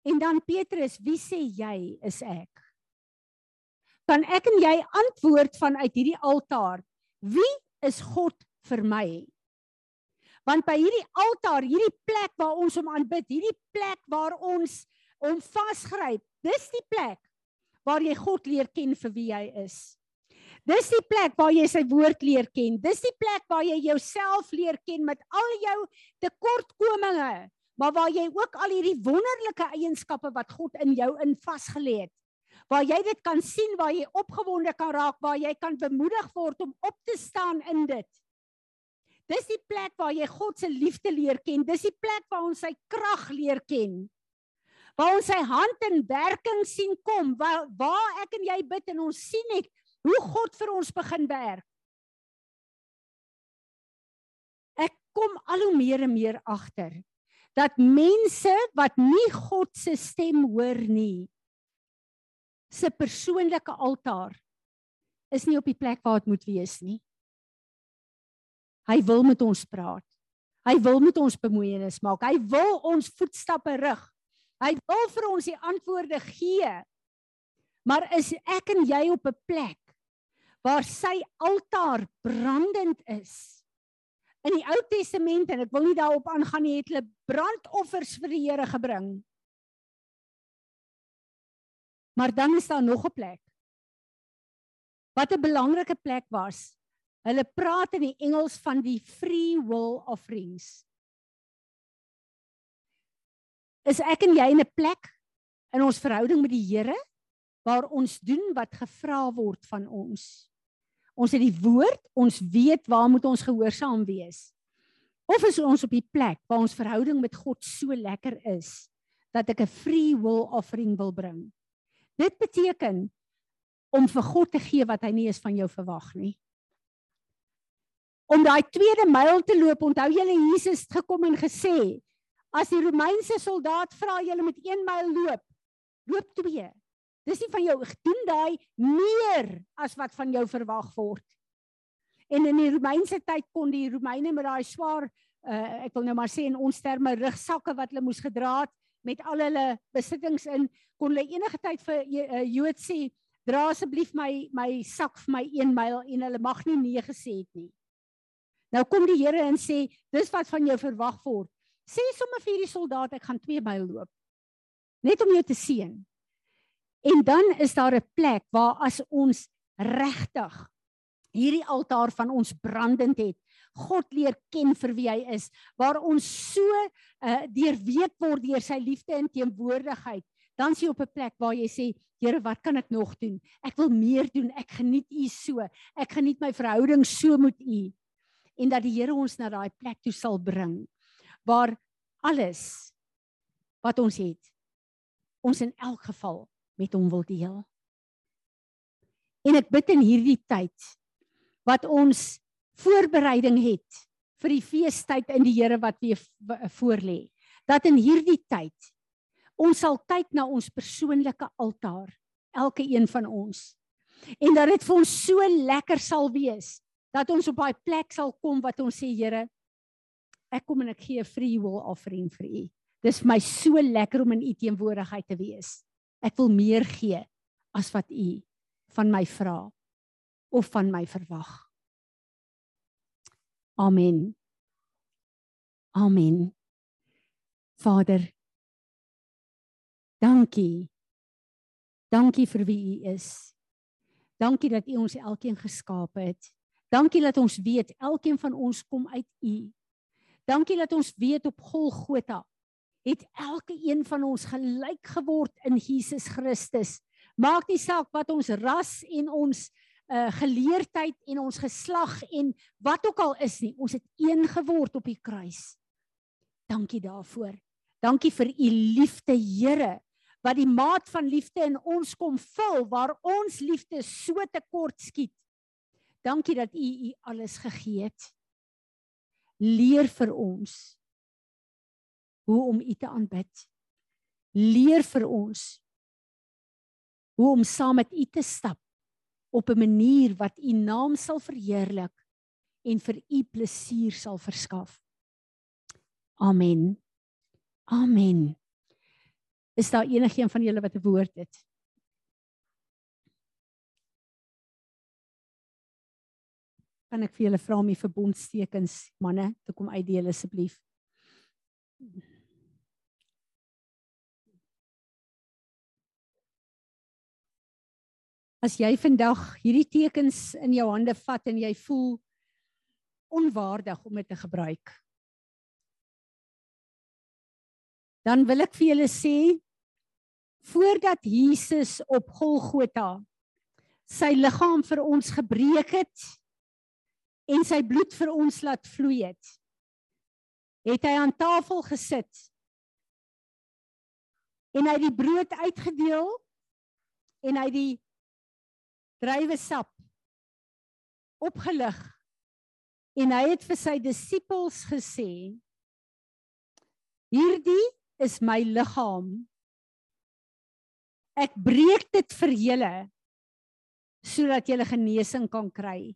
En dan Petrus, wie sê jy is ek? Kan ek en jy antwoord vanuit hierdie altaar? Wie is God vir my? Want by hierdie altaar, hierdie plek waar ons hom aanbid, hierdie plek waar ons hom vasgryp, dis die plek waar jy God leer ken vir wie hy is. Dis die plek waar jy sy woord leer ken. Dis die plek waar jy jouself leer ken met al jou tekortkominge, maar waar jy ook al hierdie wonderlike eienskappe wat God in jou in vasgelê het. Waar jy dit kan sien, waar jy opgewonde kan raak, waar jy kan bemoedig word om op te staan in dit. Dis die plek waar jy God se liefde leer ken. Dis die plek waar ons sy krag leer ken. Waar ons sy hand in werking sien kom, waar waar ek en jy bid en ons sien net hoe God vir ons begin werk. Ek kom al hoe meer en meer agter dat mense wat nie God se stem hoor nie se persoonlike altaar is nie op die plek waar dit moet wees nie. Hy wil met ons praat. Hy wil met ons bemoeienis maak. Hy wil ons voetstappe rig. Hy wil vir ons die antwoorde gee. Maar is ek en jy op 'n plek waar sy altaar brandend is? In die Ou Testament en ek wil nie daarop aangaan nie, het hulle brandoffers vir die Here gebring. Maar dan is daar nog 'n plek. Wat 'n belangrike plek was. Hulle praat in die Engels van die free will offerings. is ek en jy in 'n plek in ons verhouding met die Here waar ons doen wat gevra word van ons. Ons het die woord, ons weet waar moet ons gehoorsaam wees. Of is ons op die plek waar ons verhouding met God so lekker is dat ek 'n free will offering wil bring. Dit beteken om vir God te gee wat hy nie eens van jou verwag nie. Om daai tweede myl te loop, onthou julle Jesus het gekom en gesê, as die Romeinse soldaat vra julle met 1 myl loop, loop 2. Dis nie van jou doen daai meer as wat van jou verwag word. En in die Romeinse tyd kon die Romeine met daai swaar uh, ek wil nou maar sê in ons terme rugsakke wat hulle moes gedra het met al hulle besittings in kon hulle enige tyd vir 'n uh, Jood sê dra asseblief my my sak vir my 1 myl en hulle mag nie nee gesê het nie. Nou kom die Here en sê dis wat van jou verwag word. Sê sommer vir hierdie soldaat ek gaan 2 myl loop. Net om jou te seën. En dan is daar 'n plek waar as ons regtig hierdie altaar van ons brandend het, God leer ken vir wie hy is, waar ons so uh, deurweek word deur sy liefde en teenwoordigheid, dan is jy op 'n plek waar jy sê, Here, wat kan ek nog doen? Ek wil meer doen. Ek geniet U so. Ek geniet my verhouding so met U. En dat die Here ons na daai plek toe sal bring waar alles wat ons het ons in elk geval met hom wil deel. En ek bid in hierdie tyd wat ons voorbereiding het vir die feestyd in die Here wat weer voorlê. Dat in hierdie tyd ons sal kyk na ons persoonlike altaar, elke een van ons. En dat dit vir ons so lekker sal wees dat ons op daai plek sal kom wat ons sê Here, ek kom en ek gee 'n free will offering vir U. Dis vir my so lekker om in U teenwoordigheid te wees. Ek wil meer gee as wat u van my vra of van my verwag. Amen. Amen. Vader, dankie. Dankie vir wie u is. Dankie dat u ons elkeen geskaap het. Dankie dat ons weet elkeen van ons kom uit u. Dankie dat ons weet op Golgotha het elke een van ons gelyk geword in Jesus Christus. Maak nie saak wat ons ras en ons uh geleerdheid en ons geslag en wat ook al is nie, ons het een geword op die kruis. Dankie daarvoor. Dankie vir u liefde, Here, wat die maat van liefde in ons kom vul waar ons liefde so tekort skiet. Dankie dat u u alles gegee het. Leer vir ons hoe om U te aanbid. Leer vir ons hoe om saam met U te stap op 'n manier wat U naam sal verheerlik en vir U plesier sal verskaf. Amen. Amen. Is daar enigiemand van julle wat 'n woord het? Kan ek vir julle vra om die verbondstekens manne te kom uitdeel asseblief? As jy vandag hierdie tekens in jou hande vat en jy voel onwaardig om dit te gebruik. Dan wil ek vir julle sê voordat Jesus op Golgotha sy liggaam vir ons gebreek het en sy bloed vir ons laat vloei het, het hy aan tafel gesit en hy die brood uitgedeel en hy die druiwe sap. Opgelig. En hy het vir sy disippels gesê hierdie is my liggaam. Ek breek dit vir julle sodat julle genesing kan kry.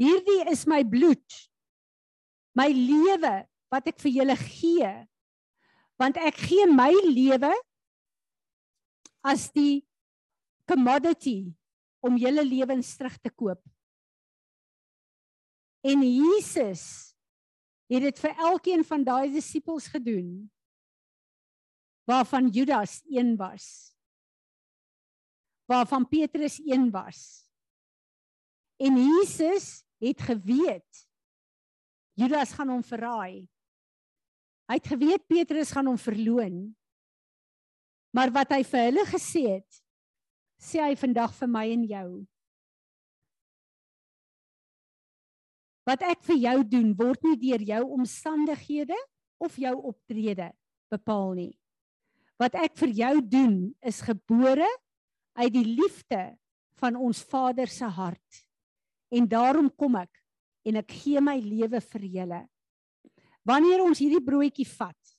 Hierdie is my bloed my lewe wat ek vir julle gee. Want ek gee my lewe as die commodity om julle lewens terug te koop. En Jesus het dit vir elkeen van daai disippels gedoen waarvan Judas een was. Waarvan Petrus een was. En Jesus het geweet Judas gaan hom verraai. Hy het geweet Petrus gaan hom verloon. Maar wat hy vir hulle gesê het, sê hy vandag vir my en jou. Wat ek vir jou doen, word nie deur jou omstandighede of jou optrede bepaal nie. Wat ek vir jou doen, is gebore uit die liefde van ons Vader se hart. En daarom kom ek en ek gee my lewe vir julle. Wanneer ons hierdie broodjie vat,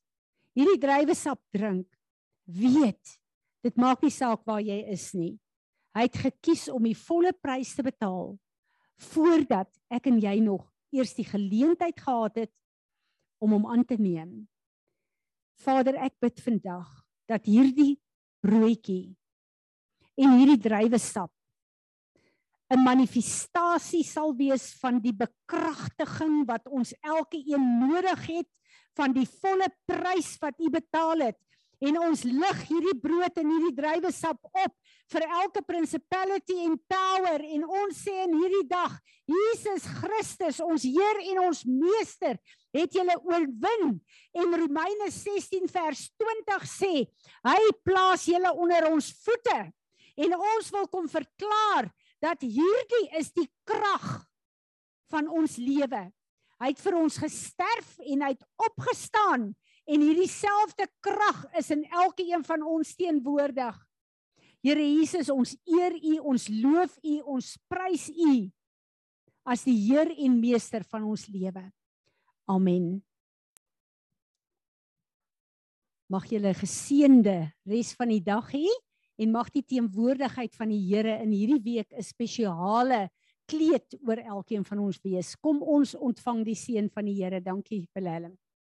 hierdie druiwesap drink, weet dit maak nie saak waar jy is nie. Hy het gekies om die volle prys te betaal voordat ek en jy nog eers die geleentheid gehad het om hom aan te neem. Vader, ek bid vandag dat hierdie broodjie en hierdie druiwesap 'n manifestasie sal wees van die bekragtiging wat ons elke een nodig het van die volle prys wat U betaal het en ons lig hierdie brood en hierdie druiwesap op vir elke principality en power. En ons sê in hierdie dag Jesus Christus ons Heer en ons meester het julle oorwin. En Romeine 16 vers 20 sê hy plaas julle onder ons voete en ons wil kom verklaar dat hierdie is die krag van ons lewe. Hy het vir ons gesterf en hy het opgestaan en hierdie selfde krag is in elke een van ons teenwoordig. Here Jesus, ons eer U, ons loof U, ons prys U as die Heer en Meester van ons lewe. Amen. Mag 'n geseënde res van die dag hê en mag die teenwoordigheid van die Here in hierdie week 'n spesiale kleed oor elkeen van ons wees. Kom ons ontvang die seën van die Here. Dankie Willem.